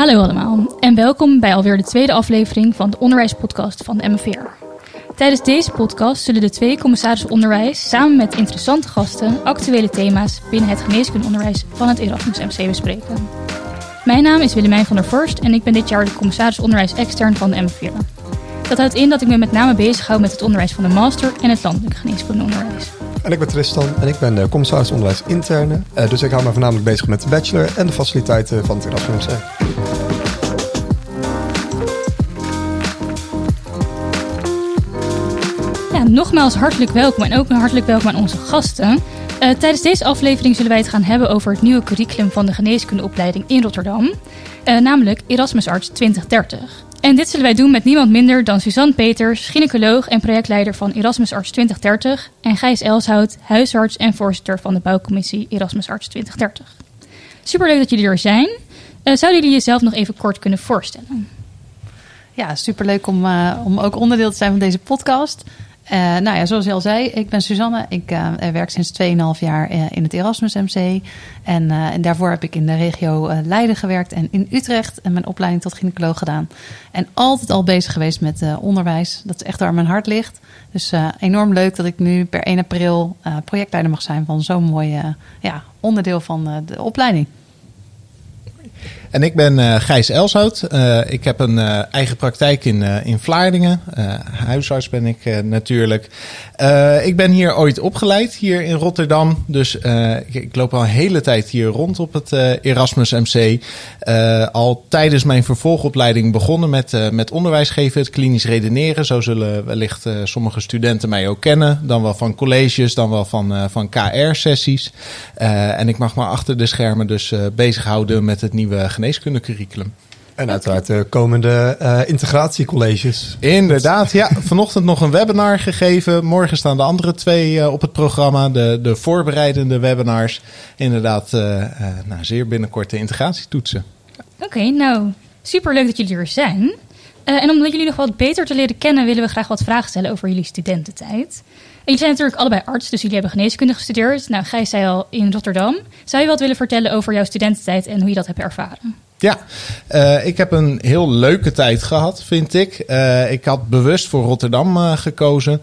Hallo allemaal en welkom bij alweer de tweede aflevering van de onderwijspodcast van de MVR. Tijdens deze podcast zullen de twee commissarissen onderwijs samen met interessante gasten actuele thema's binnen het geneeskundeonderwijs van het Erasmus MC bespreken. Mijn naam is Willemijn van der Vorst en ik ben dit jaar de commissaris onderwijs extern van de MVR. Dat houdt in dat ik me met name bezighoud met het onderwijs van de master en het landelijk geneeskundeonderwijs. En ik ben Tristan en ik ben de commissaris onderwijs interne. Uh, dus ik hou me voornamelijk bezig met de bachelor en de faciliteiten van het Erasmus nogmaals hartelijk welkom en ook een hartelijk welkom aan onze gasten. Uh, tijdens deze aflevering zullen wij het gaan hebben over het nieuwe curriculum van de geneeskundeopleiding in Rotterdam, namelijk Erasmus Arts 2030. En dit zullen wij doen met niemand minder dan Suzanne Peters, gynaecoloog en projectleider van Erasmus Arts 2030, en Gijs Elshout, huisarts en voorzitter van de bouwcommissie Erasmus Arts 2030. Superleuk dat jullie er zijn. Uh, zouden jullie jezelf nog even kort kunnen voorstellen? Ja, superleuk om, uh, om ook onderdeel te zijn van deze podcast. Uh, nou ja, zoals je al zei, ik ben Suzanne. Ik uh, werk sinds 2,5 jaar uh, in het Erasmus MC. En, en, daarvoor heb ik in de regio Leiden gewerkt en in Utrecht en mijn opleiding tot gynaecoloog gedaan. En altijd al bezig geweest met onderwijs. Dat is echt waar mijn hart ligt. Dus enorm leuk dat ik nu per 1 april projectleider mag zijn van zo'n mooi ja, onderdeel van de opleiding. En ik ben uh, Gijs Elshout. Uh, ik heb een uh, eigen praktijk in, in Vlaardingen. huisarts ben ik natuurlijk. ik ben hier ooit opgeleid, hier in Rotterdam. Dus ik, ik, loop al een hele tijd hier rond op het Erasmus MC. al tijdens mijn vervolgopleiding begonnen met, met onderwijs geven, het klinisch redeneren. Zo zullen wellicht sommige studenten mij ook kennen. Dan wel van colleges, dan wel van, van KR-sessies. en ik mag maar achter de schermen dus bezighouden met het nieuwe geneeskundecurriculum. En uiteraard de komende uh, integratiecolleges. Inderdaad, ja. Vanochtend nog een webinar gegeven. Morgen staan de andere twee uh, op het programma. De, de voorbereidende webinars. Inderdaad, uh, nou, zeer binnenkort de integratietoetsen. Oké, okay, nou, superleuk dat jullie er zijn. en om jullie nog wat beter te leren kennen, willen we graag wat vragen stellen over jullie studententijd. Jullie zijn natuurlijk allebei arts, dus jullie hebben geneeskunde gestudeerd. Nou, Gijs zei al in Rotterdam. Zou je wat willen vertellen over jouw studententijd en hoe je dat hebt ervaren? Ja, uh, ik heb een heel leuke tijd gehad, vind ik. Uh, ik had bewust voor Rotterdam uh, gekozen.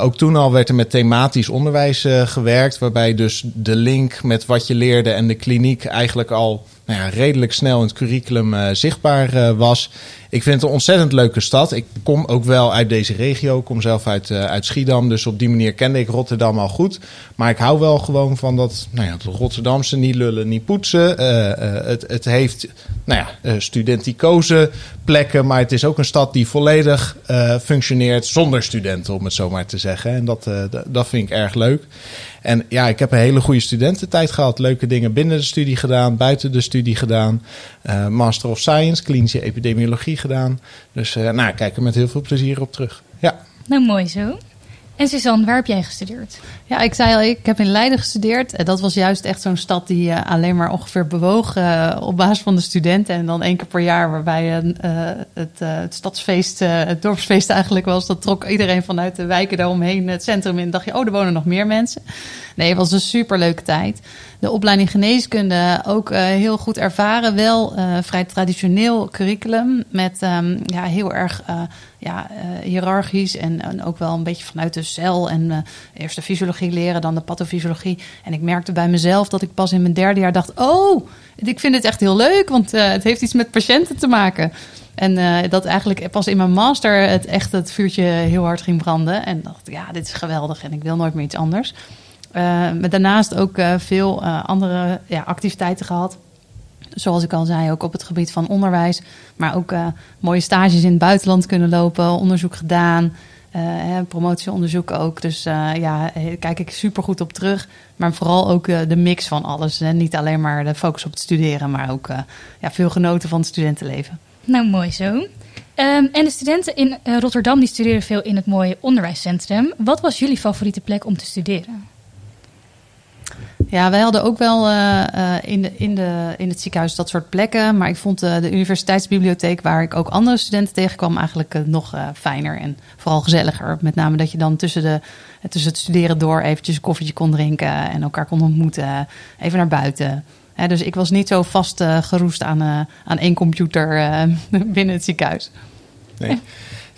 ook toen al werd er met thematisch onderwijs gewerkt, waarbij dus de link met wat je leerde en de kliniek eigenlijk al nou ja, redelijk snel in het curriculum zichtbaar was. Ik vind het een ontzettend leuke stad. Ik kom ook wel uit deze regio. Ik kom zelf uit, uh, uit Schiedam. Dus op die manier kende ik Rotterdam al goed. Maar ik hou wel gewoon van dat, nou ja, het Rotterdamse niet lullen, niet poetsen. Uh, uh, het, het heeft nou ja, studenticoze plekken. Maar het is ook een stad die volledig functioneert zonder studenten, om het zo maar te zeggen. En dat, dat vind ik erg leuk. En ja, ik heb een hele goede studententijd gehad. Leuke dingen binnen de studie gedaan, buiten de studie gedaan. Master of Science, klinische epidemiologie gedaan. Dus uh, nou, kijk er met heel veel plezier op terug. Ja. Nou, mooi zo. En Suzanne, waar heb jij gestudeerd? Ja, ik zei al, ik heb in Leiden gestudeerd. En dat was juist echt zo'n stad die uh, alleen maar ongeveer bewoog uh, op basis van de studenten. En dan één keer per jaar, waarbij het, het, stadsfeest, het dorpsfeest eigenlijk was. Dat trok iedereen vanuit de wijken daaromheen het centrum in. dacht je, oh, er wonen nog meer mensen. Nee, het was een superleuke tijd. De opleiding geneeskunde ook heel goed ervaren. Wel vrij traditioneel curriculum met um, ja, heel erg ja, hiërarchisch. En, en, ook wel een beetje vanuit de cel en eerst de fysiologie leren, dan de pathofysiologie. En ik merkte bij mezelf dat ik pas in mijn derde jaar dacht: Oh, ik vind het echt heel leuk, want uh, het heeft iets met patiënten te maken. En uh, dat eigenlijk pas in mijn master het echt het vuurtje heel hard ging branden. En dacht, ja, dit is geweldig en ik wil nooit meer iets anders. Uh, maar daarnaast ook veel andere ja, activiteiten gehad. Zoals ik al zei, ook op het gebied van onderwijs. Maar ook mooie stages in het buitenland kunnen lopen, onderzoek gedaan. Uh, promotieonderzoek ook. Dus uh, ja, kijk ik super goed op terug. Maar vooral ook de mix van alles. Hè. Niet alleen maar de focus op het studeren, maar ook ja, veel genoten van het studentenleven. Nou, mooi zo. Um, en de studenten in Rotterdam die studeren veel in het mooie onderwijscentrum. Wat was jullie favoriete plek om te studeren? Ja, wij hadden ook wel uh, in, de, in, de, in het ziekenhuis dat soort plekken. Maar ik vond uh, de universiteitsbibliotheek, waar ik ook andere studenten tegenkwam, eigenlijk nog fijner en vooral gezelliger. Met name dat je dan tussen, de, tussen het studeren door eventjes een koffietje kon drinken en elkaar kon ontmoeten. Even naar buiten. dus ik was niet zo vast geroest aan, aan één computer binnen het ziekenhuis. Nee.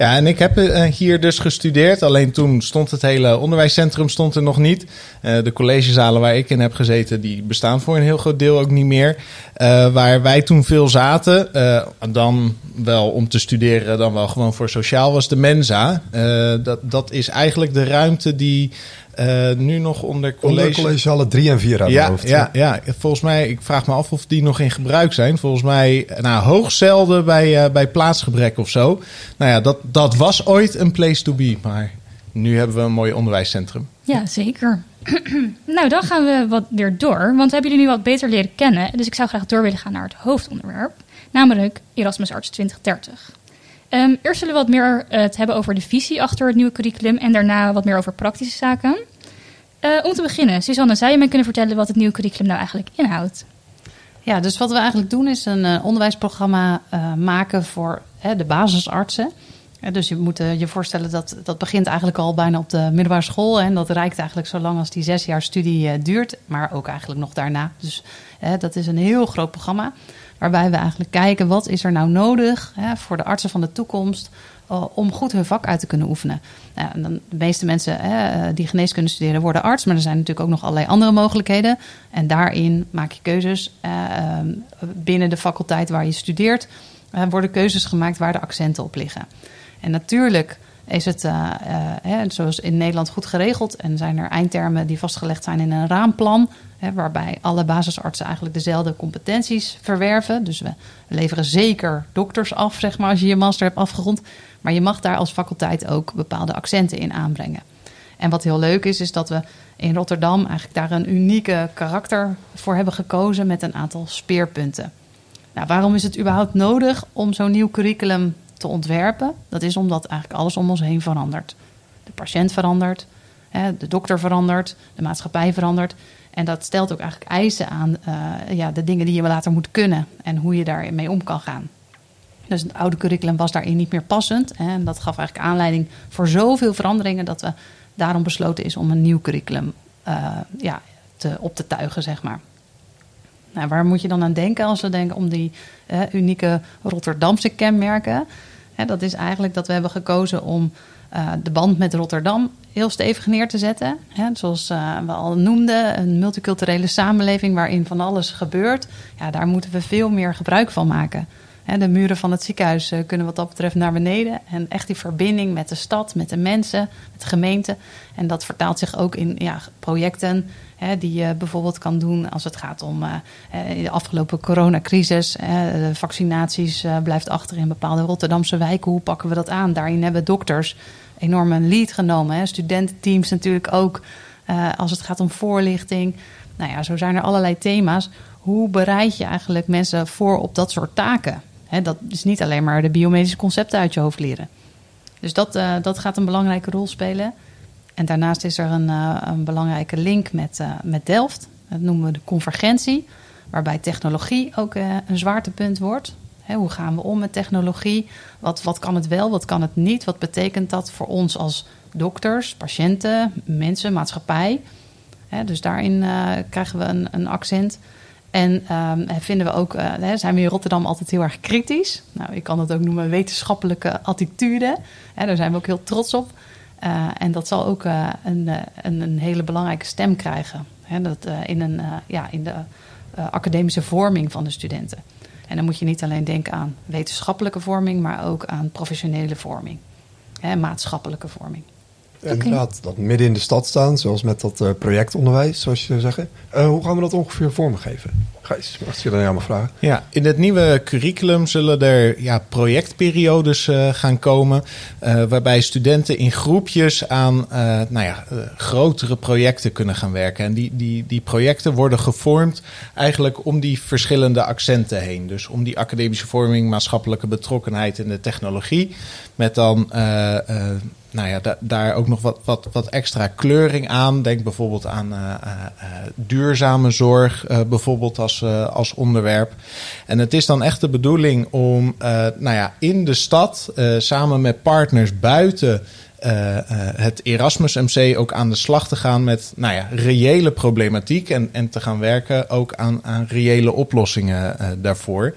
Ja, en ik heb uh, hier dus gestudeerd. Alleen toen stond het hele onderwijscentrum stond er nog niet. Uh, de collegezalen waar ik in heb gezeten, die bestaan voor een heel groot deel ook niet meer. Uh, waar wij toen veel zaten, dan wel om te studeren, dan wel gewoon voor sociaal, was de Mensa. dat, dat is eigenlijk de ruimte die uh, nu nog onder college... Onder collegiale 3 en 4 aan ja, hoofd. Ja, ja, volgens mij, ik vraag me af of die nog in gebruik zijn. Volgens mij, nou, hoog zelden bij, uh, bij plaatsgebrek of zo. Nou ja, dat, dat was ooit een place to be, maar nu hebben we een mooi onderwijscentrum. Ja, zeker. nou, dan gaan we wat weer door, want we hebben jullie nu wat beter leren kennen. Dus ik zou graag door willen gaan naar het hoofdonderwerp, namelijk Erasmus Arts 2030. Um, eerst zullen we wat meer uh, het hebben over de visie achter het nieuwe curriculum en daarna wat meer over praktische zaken. Uh, om te beginnen, Susanne, zou je mij kunnen vertellen wat het nieuwe curriculum nou eigenlijk inhoudt? Ja, dus wat we eigenlijk doen is een uh, onderwijsprogramma maken voor de basisartsen. dus je moet je voorstellen dat dat begint eigenlijk al bijna op de middelbare school. En dat reikt eigenlijk zo lang als die zes jaar studie duurt, maar ook eigenlijk nog daarna. Dus dat is een heel groot programma. Waarbij we eigenlijk kijken wat is er nou nodig hè, voor de artsen van de toekomst om goed hun vak uit te kunnen oefenen. Nou, dan, de meeste mensen hè, die geneeskunde studeren worden arts, maar er zijn natuurlijk ook nog allerlei andere mogelijkheden. En daarin maak je keuzes uh, binnen de faculteit waar je studeert. Uh, worden keuzes gemaakt waar de accenten op liggen. En natuurlijk is het, hè, zoals in Nederland, goed geregeld en zijn er eindtermen die vastgelegd zijn in een raamplan waarbij alle basisartsen eigenlijk dezelfde competenties verwerven. Dus we leveren zeker dokters af, zeg maar, als je je master hebt afgerond. Maar je mag daar als faculteit ook bepaalde accenten in aanbrengen. En wat heel leuk is, is dat we in Rotterdam eigenlijk daar een unieke karakter voor hebben gekozen met een aantal speerpunten. Nou, waarom is het überhaupt nodig om zo'n nieuw curriculum te ontwerpen? Dat is omdat eigenlijk alles om ons heen verandert. De patiënt verandert, de dokter verandert, de maatschappij verandert. En dat stelt ook eigenlijk eisen aan uh, ja, de dingen die je later moet kunnen en hoe je daarmee om kan gaan. Dus het oude curriculum was daarin niet meer passend. En dat gaf eigenlijk aanleiding voor zoveel veranderingen dat we daarom besloten is om een nieuw curriculum uh, ja, te, op te tuigen, zeg maar. Nou, waar moet je dan aan denken als we denken om die unieke Rotterdamse kenmerken? Dat is eigenlijk dat we hebben gekozen om uh, de band met Rotterdam heel stevig neer te zetten. Hè, zoals uh, we al noemden, een multiculturele samenleving waarin van alles gebeurt. Ja, daar moeten we veel meer gebruik van maken. De muren van het ziekenhuis uh, kunnen wat dat betreft naar beneden. En echt die verbinding met de stad, met de mensen, met de gemeente. En dat vertaalt zich ook in ja, projecten die je bijvoorbeeld kan doen als het gaat om de afgelopen coronacrisis. vaccinaties blijft achter in bepaalde Rotterdamse wijken. Hoe pakken we dat aan? Daarin hebben dokters enorm een lead genomen. Studententeams natuurlijk ook. Als het gaat om voorlichting. Nou ja, zo zijn er allerlei thema's. Hoe bereid je eigenlijk mensen voor op dat soort taken? Dat is niet alleen maar de biomedische concepten uit je hoofd leren. Dus dat, uh, dat gaat een belangrijke rol spelen. En daarnaast is er een, uh, een belangrijke link met, met Delft. Dat noemen we de convergentie. Waarbij technologie ook een zwaartepunt wordt hoe gaan we om met technologie? Wat, wat kan het wel, wat kan het niet? Wat betekent dat voor ons als dokters, patiënten, mensen, maatschappij? dus daarin krijgen we een, een accent. En um, vinden we ook, uh, zijn we in Rotterdam altijd heel erg kritisch. Nou, ik kan dat ook noemen wetenschappelijke attitude. Daar zijn we ook heel trots op. Uh, en dat zal ook een, een, een, hele belangrijke stem krijgen. Hè, dat, in, een, ja, in de academische vorming van de studenten. En dan moet je niet alleen denken aan wetenschappelijke vorming, maar ook aan professionele vorming, hè, maatschappelijke vorming. En inderdaad, dat midden in de stad staan, zoals met dat uh, projectonderwijs, zoals je zou zeggen. Uh, hoe gaan we dat ongeveer vormgeven? Gijs, mag je dan jou maar vragen? Ja, in het nieuwe curriculum zullen er ja, projectperiodes uh, gaan komen. waarbij studenten in groepjes aan nou ja, grotere projecten kunnen gaan werken. En die, die, die projecten worden gevormd eigenlijk om die verschillende accenten heen. Dus om die academische vorming, maatschappelijke betrokkenheid in de technologie. Met dan nou ja, da daar ook nog wat, wat, wat extra kleuring aan. Denk bijvoorbeeld aan uh, uh, duurzame zorg, bijvoorbeeld als, als onderwerp. En het is dan echt de bedoeling om nou ja, in de stad samen met partners buiten eh, eh, het Erasmus MC ook aan de slag te gaan met nou ja, reële problematiek. En, en te gaan werken ook aan, aan reële oplossingen uh, daarvoor.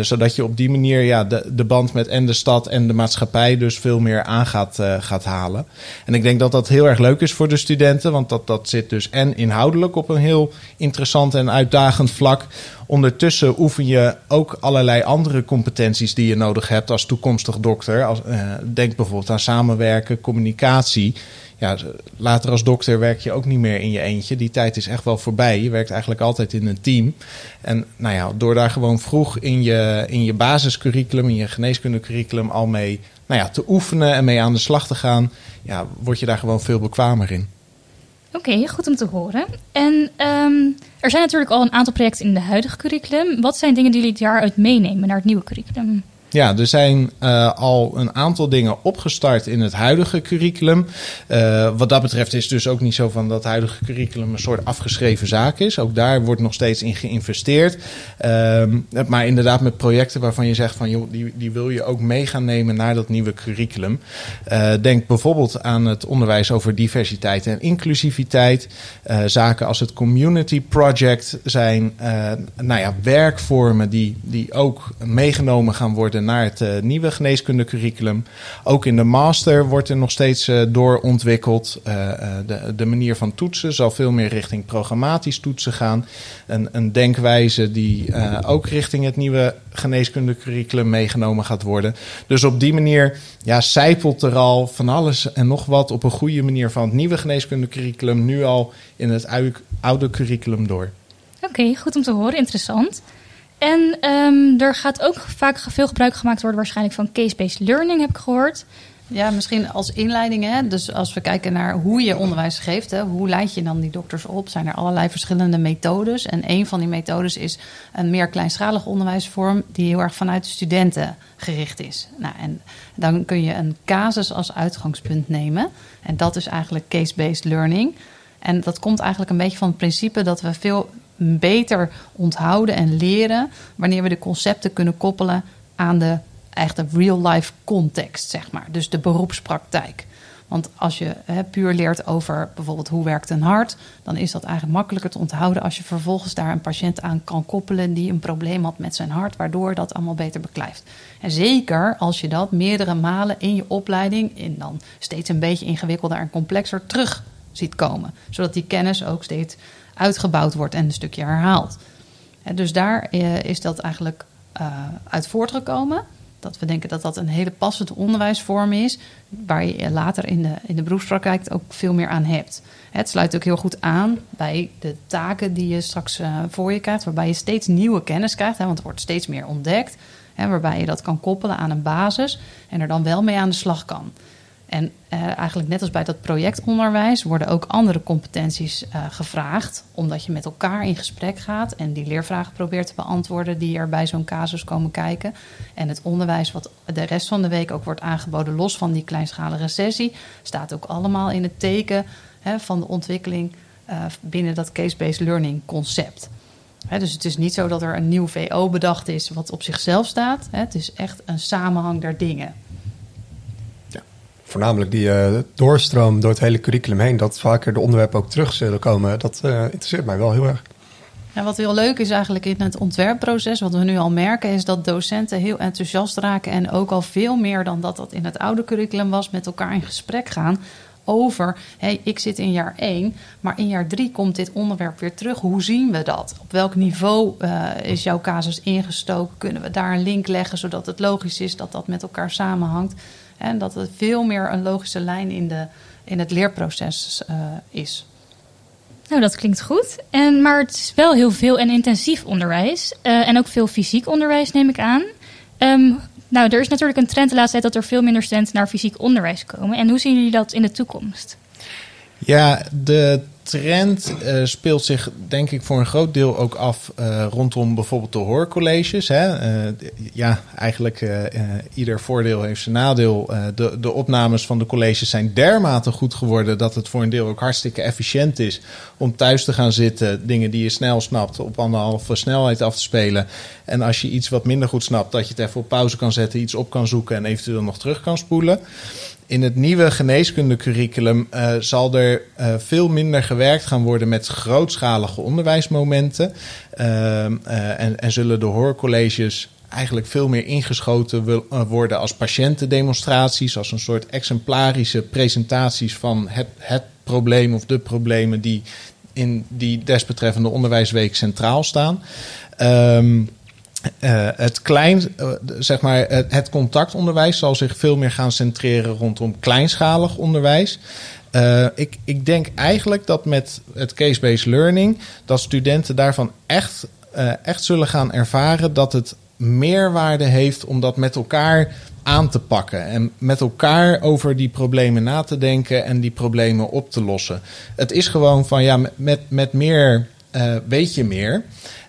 zodat je op die manier ja, de, de band met en de stad en de maatschappij dus veel meer aan gaat, gaat halen. En ik denk dat dat heel erg leuk is voor de studenten. Want dat, dat zit dus en inhoudelijk op een heel interessant en uitdagend vlak. Ondertussen oefen je ook allerlei andere competenties die je nodig hebt als toekomstig dokter. Als, denk bijvoorbeeld aan samenwerken, communicatie. Ja, later als dokter werk je ook niet meer in je eentje. Die tijd is echt wel voorbij. Je werkt eigenlijk altijd in een team. En nou ja, door daar gewoon vroeg in je, in je basiscurriculum, in je geneeskundecurriculum al mee nou ja, te oefenen en mee aan de slag te gaan, ja, word je daar gewoon veel bekwamer in. Oké, goed om te horen. En um, er zijn natuurlijk al een aantal projecten in de huidige curriculum. Wat zijn dingen die jullie daaruit meenemen naar het nieuwe curriculum? Ja, er zijn uh, al een aantal dingen opgestart in het huidige curriculum. Uh, wat dat betreft is dus ook niet zo van dat het huidige curriculum een soort afgeschreven zaak is. Ook daar wordt nog steeds in geïnvesteerd. Uh, maar inderdaad met projecten waarvan je zegt van joh, die, die wil je ook mee gaan nemen naar dat nieuwe curriculum. Uh, denk bijvoorbeeld aan het onderwijs over diversiteit en inclusiviteit. zaken als het community project zijn nou ja, werkvormen die, die ook meegenomen gaan worden naar het uh, nieuwe geneeskundecurriculum. Ook in de master wordt er nog steeds uh, doorontwikkeld. Uh, de, de manier van toetsen zal veel meer richting programmatisch toetsen gaan. Een, een denkwijze die ook richting het nieuwe geneeskundecurriculum meegenomen gaat worden. Dus op die manier ja, zijpelt er al van alles en nog wat op een goede manier van het nieuwe geneeskundecurriculum nu al in het oude curriculum door. Oké, goed om te horen. Interessant. En um, er gaat ook vaak veel gebruik gemaakt worden waarschijnlijk van case-based learning, heb ik gehoord. Ja, misschien als inleiding. Hè? Dus als we kijken naar hoe je onderwijs geeft, hè, hoe leid je dan die dokters op? Zijn er allerlei verschillende methodes. En een van die methodes is een meer kleinschalige onderwijsvorm, die heel erg vanuit de studenten gericht is. Nou, en dan kun je een casus als uitgangspunt nemen. En dat is eigenlijk case-based learning. En dat komt eigenlijk een beetje van het principe dat we veel beter onthouden en leren wanneer we de concepten kunnen koppelen aan de echte real-life context, zeg maar. Dus de beroepspraktijk. Want als je puur leert over bijvoorbeeld hoe werkt een hart, dan is dat eigenlijk makkelijker te onthouden als je vervolgens daar een patiënt aan kan koppelen die een probleem had met zijn hart, waardoor dat allemaal beter beklijft. En zeker als je dat meerdere malen in je opleiding, in dan steeds een beetje ingewikkelder en complexer, terug ziet komen. Zodat die kennis ook steeds uitgebouwd wordt en een stukje herhaald. dus daar eh, is dat eigenlijk uh, uit voortgekomen. Dat we denken dat dat een hele passende onderwijsvorm is, waar je later in de, in de beroepspraktijk ook veel meer aan hebt. Het sluit ook heel goed aan bij de taken die je straks uh, voor je krijgt, waarbij je steeds nieuwe kennis krijgt, want er wordt steeds meer ontdekt. Waarbij je dat kan koppelen aan een basis en er dan wel mee aan de slag kan. En uh, eigenlijk net als bij dat projectonderwijs worden ook andere competenties uh, gevraagd, omdat je met elkaar in gesprek gaat en die leervragen probeert te beantwoorden die er bij zo'n casus komen kijken. En het onderwijs wat de rest van de week ook wordt aangeboden, los van die kleinschalige sessie, staat ook allemaal in het teken hè, van de ontwikkeling uh, binnen dat case-based learning concept. Dus het is niet zo dat er een nieuw VO bedacht is wat op zichzelf staat. He, het is echt een samenhang der dingen voornamelijk die uh, doorstroom door het hele curriculum heen, dat vaker de onderwerpen ook terug zullen komen, dat uh, interesseert mij wel heel erg. Wat heel leuk is eigenlijk in het ontwerpproces, wat we nu al merken, is dat docenten heel enthousiast raken en ook al veel meer dan dat dat in het oude curriculum was, met elkaar in gesprek gaan over, ik zit in jaar 1, maar in jaar 3 komt dit onderwerp weer terug. Hoe zien we dat? Op welk niveau uh, is jouw casus ingestoken? Kunnen we daar een link leggen, zodat het logisch is dat dat met elkaar samenhangt? En dat het veel meer een logische lijn in, de, in het leerproces uh, is. Nou, dat klinkt goed. En, maar het is wel heel veel en intensief onderwijs. Uh, en ook veel fysiek onderwijs, neem ik aan. Um, nou, er is natuurlijk een trend de laatste tijd dat er veel minder studenten naar fysiek onderwijs komen. En hoe zien jullie dat in de toekomst? Ja, de trend uh, speelt zich denk ik voor een groot deel ook af uh, rondom bijvoorbeeld de hoorcolleges. Hè? Uh, ja, eigenlijk ieder voordeel heeft zijn nadeel. de, de opnames van de colleges zijn dermate goed geworden dat het voor een deel ook hartstikke efficiënt is om thuis te gaan zitten, dingen die je snel snapt, op anderhalve snelheid af te spelen. En als je iets wat minder goed snapt, dat je het even op pauze kan zetten, iets op kan zoeken en eventueel nog terug kan spoelen. In het nieuwe geneeskundecurriculum uh, zal er uh, veel minder gewerkt gaan worden met grootschalige onderwijsmomenten. Uh, en, en zullen de hoorcolleges eigenlijk veel meer ingeschoten worden als patiëntendemonstraties, als een soort exemplarische presentaties van het, het probleem of de problemen die in die desbetreffende onderwijsweek centraal staan. Um, uh, het, klein, uh, zeg maar, het, contactonderwijs zal zich veel meer gaan centreren rondom kleinschalig onderwijs. Uh, ik, ik denk eigenlijk dat met het case-based learning dat studenten daarvan echt, echt zullen gaan ervaren dat het meerwaarde heeft om dat met elkaar aan te pakken en met elkaar over die problemen na te denken en die problemen op te lossen. Het is gewoon van ja, met, met meer weet je meer.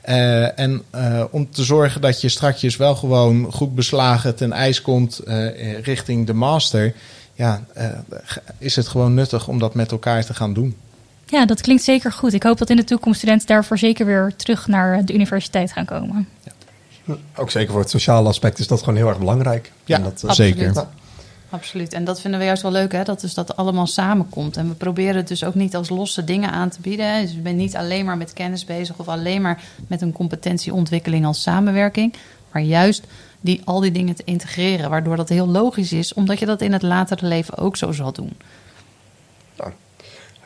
Uh, en uh, om te zorgen dat je straks wel gewoon goed beslagen ten ijs komt uh, richting de master, ja, is het gewoon nuttig om dat met elkaar te gaan doen. Ja, dat klinkt zeker goed. Ik hoop dat in de toekomst studenten daarvoor zeker weer terug naar de universiteit gaan komen. Ja. Ook zeker voor het sociale aspect is dat gewoon heel erg belangrijk. Ja, dat, zeker. Absoluut. En dat vinden we juist wel leuk, hè? dat dus dat allemaal samenkomt. En we proberen het dus ook niet als losse dingen aan te bieden. Dus je bent niet alleen maar met kennis bezig of alleen maar met een competentieontwikkeling als samenwerking. Maar juist die, al die dingen te integreren, waardoor dat heel logisch is, omdat je dat in het latere leven ook zo zal doen. Nou,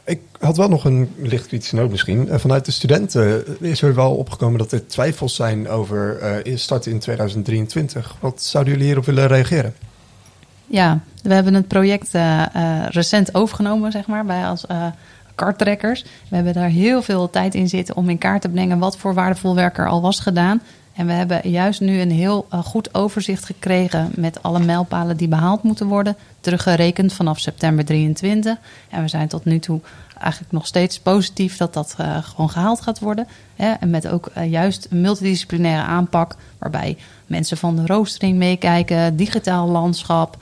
ik had wel nog een licht kritische noot misschien. Eh, vanuit de studenten is er wel opgekomen dat er twijfels zijn over uh, start in 2023. Wat zouden jullie hierop willen reageren? Ja, we hebben het project uh, uh, recent overgenomen, zeg maar, bij als uh, karttrekkers. We hebben daar heel veel tijd in zitten om in kaart te brengen wat voor waardevol werk er al was gedaan. En we hebben juist nu een heel goed overzicht gekregen met alle mijlpalen die behaald moeten worden. Teruggerekend vanaf september 23. En we zijn tot nu toe eigenlijk nog steeds positief dat dat gewoon gehaald gaat worden. En met ook juist een multidisciplinaire aanpak waarbij mensen van de roostering meekijken, digitaal landschap,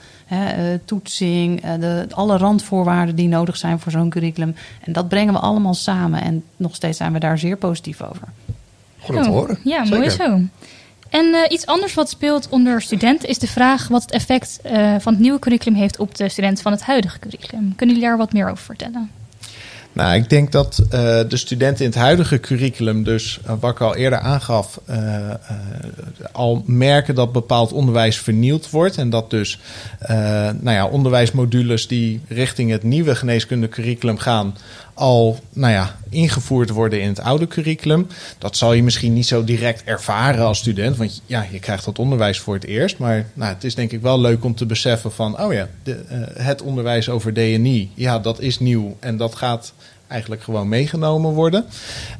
toetsing, de, alle randvoorwaarden die nodig zijn voor zo'n curriculum. En dat brengen we allemaal samen en nog steeds zijn we daar zeer positief over. Goed om te horen. Ja, mooi zo. En uh, iets anders wat speelt onder studenten is de vraag wat het effect van het nieuwe curriculum heeft op de studenten van het huidige curriculum. Kunnen jullie daar wat meer over vertellen? Nou, ik denk dat uh, de studenten in het huidige curriculum, dus wat ik al eerder aangaf, al merken dat bepaald onderwijs vernield wordt. En dat dus nou ja, onderwijsmodules die richting het nieuwe geneeskundecurriculum gaan, al nou ja, ingevoerd worden in het oude curriculum. Dat zal je misschien niet zo direct ervaren als student, want ja, je krijgt dat onderwijs voor het eerst. Maar nou, het is denk ik wel leuk om te beseffen van, oh ja, de, het onderwijs over DNI, ja, dat is nieuw en dat gaat eigenlijk gewoon meegenomen worden.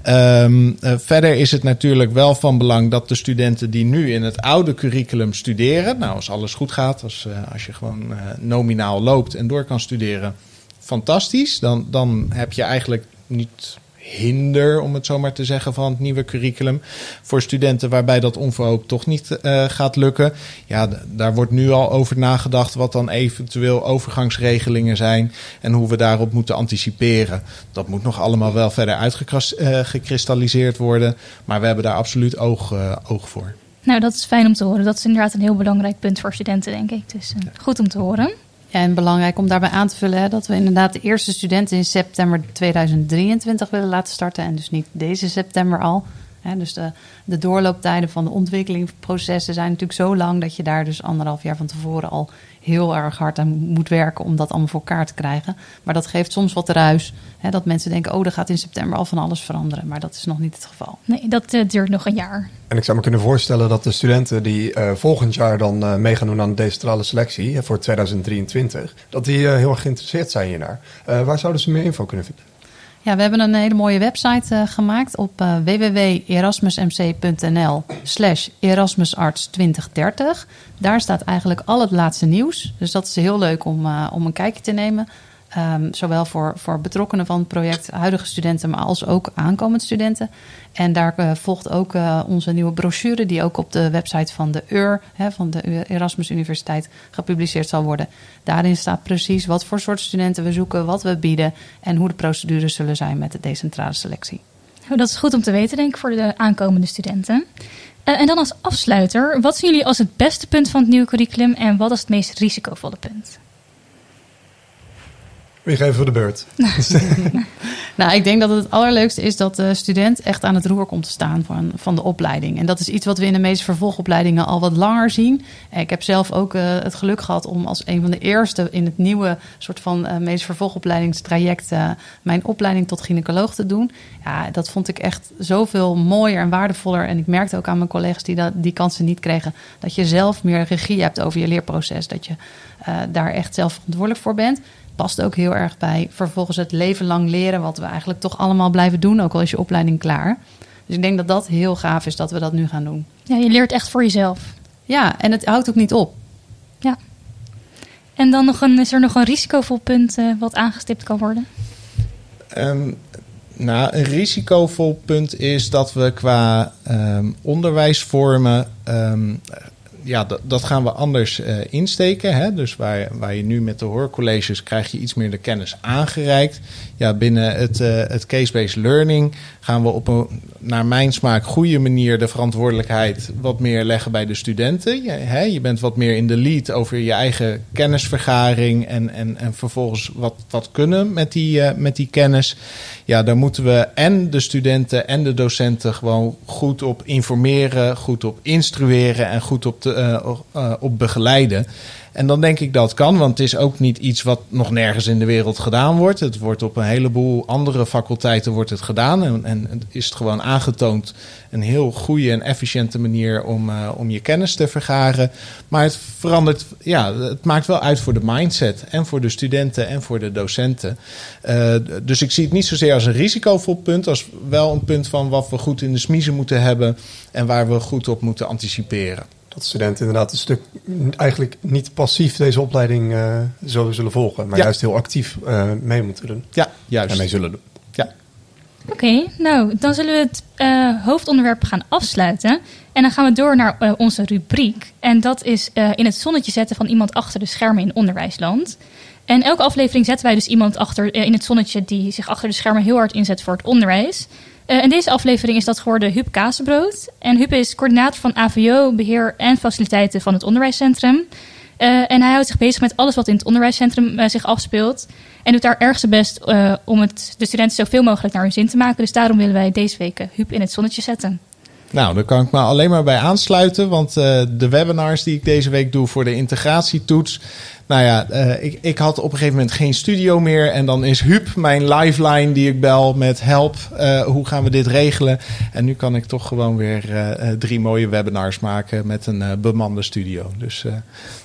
Um, uh, verder is het natuurlijk wel van belang dat de studenten die nu in het oude curriculum studeren, nou als alles goed gaat, als, uh, als je gewoon nominaal loopt en door kan studeren, fantastisch. Dan, dan heb je eigenlijk niet hinder, om het zo maar te zeggen, van het nieuwe curriculum. Voor studenten waarbij dat onverhoopt toch niet uh, gaat lukken. Ja, daar wordt nu al over nagedacht wat dan eventueel overgangsregelingen zijn en hoe we daarop moeten anticiperen. Dat moet nog allemaal wel verder uitgekristalliseerd uh, worden, maar we hebben daar absoluut oog, uh, oog voor. Nou, dat is fijn om te horen. Dat is inderdaad een heel belangrijk punt voor studenten, denk ik. Dus goed om te horen. Ja, en belangrijk om daarbij aan te vullen hè, dat we inderdaad de eerste studenten in september 2023 willen laten starten. En dus niet deze september al. Hè, dus de, de doorlooptijden van de ontwikkelingsprocessen zijn natuurlijk zo lang dat je daar dus anderhalf jaar van tevoren al heel erg hard aan moet werken om dat allemaal voor elkaar te krijgen. Maar dat geeft soms wat ruis. Hè, dat mensen denken, oh, er gaat in september al van alles veranderen. Maar dat is nog niet het geval. Nee, dat uh, duurt nog een jaar. En ik zou me kunnen voorstellen dat de studenten die uh, volgend jaar dan uh, mee gaan doen aan de decentrale selectie voor 2023, dat die heel erg geïnteresseerd zijn hiernaar. waar zouden ze meer info kunnen vinden? Ja, we hebben een hele mooie website uh, gemaakt op uh, www.erasmusmc.nl slash Erasmusarts 2030. Daar staat eigenlijk al het laatste nieuws. Dus dat is heel leuk om, uh, om een kijkje te nemen. Um, zowel voor, voor betrokkenen van het project, huidige studenten, maar als ook aankomende studenten. En daar uh, volgt ook uh, onze nieuwe brochure, die ook op de website van de UR, hè, van de Erasmus Universiteit, gepubliceerd zal worden. Daarin staat precies wat voor soort studenten we zoeken, wat we bieden en hoe de procedures zullen zijn met de decentrale selectie. Oh, dat is goed om te weten, denk ik, voor de aankomende studenten. Uh, en dan als afsluiter, wat zien jullie als het beste punt van het nieuwe curriculum en wat is het meest risicovolle punt? Wie geven we de beurt? Nou, ik denk dat het allerleukste is dat de student echt aan het roer komt te staan van, van de opleiding. En dat is iets wat we in de meeste vervolgopleidingen al wat langer zien. Ik heb zelf ook uh, het geluk gehad om als een van de eerste in het nieuwe soort van uh, meest vervolgopleidingstraject uh, mijn opleiding tot gynaecoloog te doen. Ja, dat vond ik echt zoveel mooier en waardevoller. En ik merkte ook aan mijn collega's die dat, die kansen niet kregen, dat je zelf meer regie hebt over je leerproces. Dat je daar echt zelf verantwoordelijk voor bent past ook heel erg bij vervolgens het leven lang leren, wat we eigenlijk toch allemaal blijven doen, ook al is je opleiding klaar. Dus ik denk dat dat heel gaaf is dat we dat nu gaan doen. Ja, je leert echt voor jezelf. Ja, en het houdt ook niet op. Ja. En dan nog een, is er nog een risicovol punt uh, wat aangestipt kan worden? Um, nou, een risicovol punt is dat we qua um, onderwijsvormen um, ja, dat, gaan we anders uh, insteken. Hè? Dus waar, waar je nu met de hoorcolleges krijg je iets meer de kennis aangereikt. Ja, binnen het, uh, het case-based learning gaan we op een, naar mijn smaak, goede manier de verantwoordelijkheid wat meer leggen bij de studenten. Je, hè? je bent wat meer in de lead over je eigen kennisvergaring en, en, en vervolgens wat, wat kunnen met die, uh, met die kennis. Ja, daar moeten we en de studenten en de docenten gewoon goed op informeren, goed op instrueren en goed op, uh, op begeleiden. En dan denk ik dat kan, want het is ook niet iets wat nog nergens in de wereld gedaan wordt. Het wordt op een heleboel andere faculteiten wordt het gedaan. En, en is het gewoon aangetoond een heel goede en efficiënte manier om, uh, om je kennis te vergaren. Maar het verandert, ja, het maakt wel uit voor de mindset. En voor de studenten en voor de docenten. Dus ik zie het niet zozeer als een risicovol punt, als wel een punt van wat we goed in de smiezen moeten hebben en waar we goed op moeten anticiperen dat studenten inderdaad een stuk eigenlijk niet passief deze opleiding uh, zullen, zullen volgen, maar ja. juist heel actief uh, mee moeten doen. Ja, juist. En mee zullen doen. Ja. Oké, okay, nou dan zullen we het uh, hoofdonderwerp gaan afsluiten. En dan gaan we door naar onze rubriek. En dat is in het zonnetje zetten van iemand achter de schermen in onderwijsland. En elke aflevering zetten wij dus iemand achter, in het zonnetje die zich achter de schermen heel hard inzet voor het onderwijs. Uh, in deze aflevering is dat geworden Huub Kazenbrood. En Huub is coördinator van AVO, beheer en faciliteiten van het onderwijscentrum. Uh, en hij houdt zich bezig met alles wat in het onderwijscentrum uh, zich afspeelt. En doet daar erg zijn best om het, de studenten zoveel mogelijk naar hun zin te maken. Dus daarom willen wij deze week Huub in het zonnetje zetten. Nou, daar kan ik me alleen maar bij aansluiten. Want de webinars die ik deze week doe voor de integratietoets nou ja, uh, ik, ik had op een gegeven moment geen studio meer. En dan is Huub mijn lifeline die ik bel met help. Uh, hoe gaan we dit regelen? En nu kan ik toch gewoon weer uh, drie mooie webinars maken met een bemande studio. Dus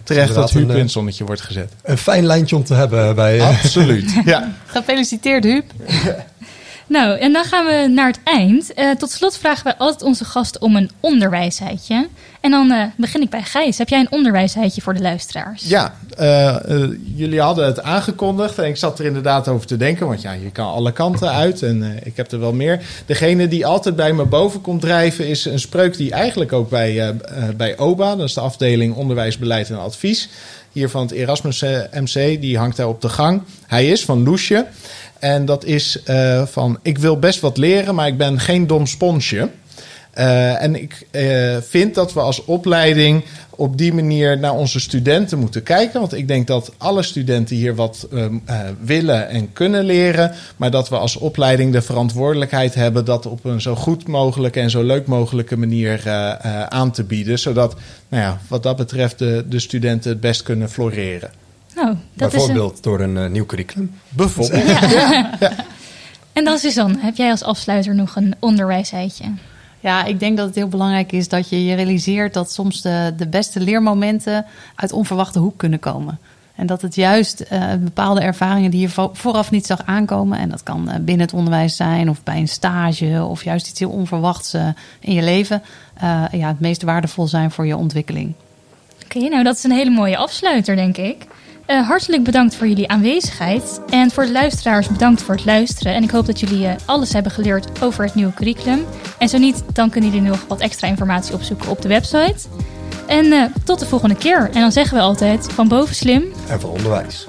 terecht dat Huub in het zonnetje wordt gezet. Een fijn lijntje om te hebben bij... Absoluut, ja. Gefeliciteerd Huub. Nou, en dan gaan we naar het eind. Uh, tot slot vragen we altijd onze gasten om een onderwijsheidje. En dan uh, begin ik bij Gijs. Heb jij een onderwijsheidje voor de luisteraars? Ja, uh, jullie hadden het aangekondigd. En ik zat er inderdaad over te denken. Want ja, je kan alle kanten uit. En ik heb er wel meer. Degene die altijd bij me boven komt drijven... is een spreuk die eigenlijk ook bij, bij OBA... dat is de afdeling Onderwijsbeleid en Advies... hier van het Erasmus MC, die hangt daar op de gang. Hij is van Loesje... En dat is uh, van: ik wil best wat leren, maar ik ben geen dom sponsje. Uh, en ik uh, vind dat we als opleiding op die manier naar onze studenten moeten kijken. Want ik denk dat alle studenten hier wat uh, willen en kunnen leren. Maar dat we als opleiding de verantwoordelijkheid hebben dat op een zo goed mogelijke en zo leuk mogelijke manier aan te bieden. Zodat, nou ja, wat dat betreft, de studenten het best kunnen floreren. Nou, dat Bijvoorbeeld is een... door een uh, nieuw curriculum. Bijvoorbeeld. Ja. ja. ja. En dan Suzanne, heb jij als afsluiter nog een onderwijsheidje? Ja, ik denk dat het heel belangrijk is dat je je realiseert dat soms de, de beste leermomenten uit onverwachte hoek kunnen komen. En dat het juist uh, bepaalde ervaringen die je vooraf niet zag aankomen, en dat kan binnen het onderwijs zijn of bij een stage of juist iets heel onverwachts uh, in je leven, uh, ja, het meest waardevol zijn voor je ontwikkeling. Oké, okay, nou dat is een hele mooie afsluiter, denk ik. Uh, hartelijk bedankt voor jullie aanwezigheid. En voor de luisteraars bedankt voor het luisteren. En ik hoop dat jullie uh, alles hebben geleerd over het nieuwe curriculum. En zo niet, dan kunnen jullie nog wat extra informatie opzoeken op de website. En uh, tot de volgende keer. En dan zeggen we altijd van boven slim. En van onderwijs.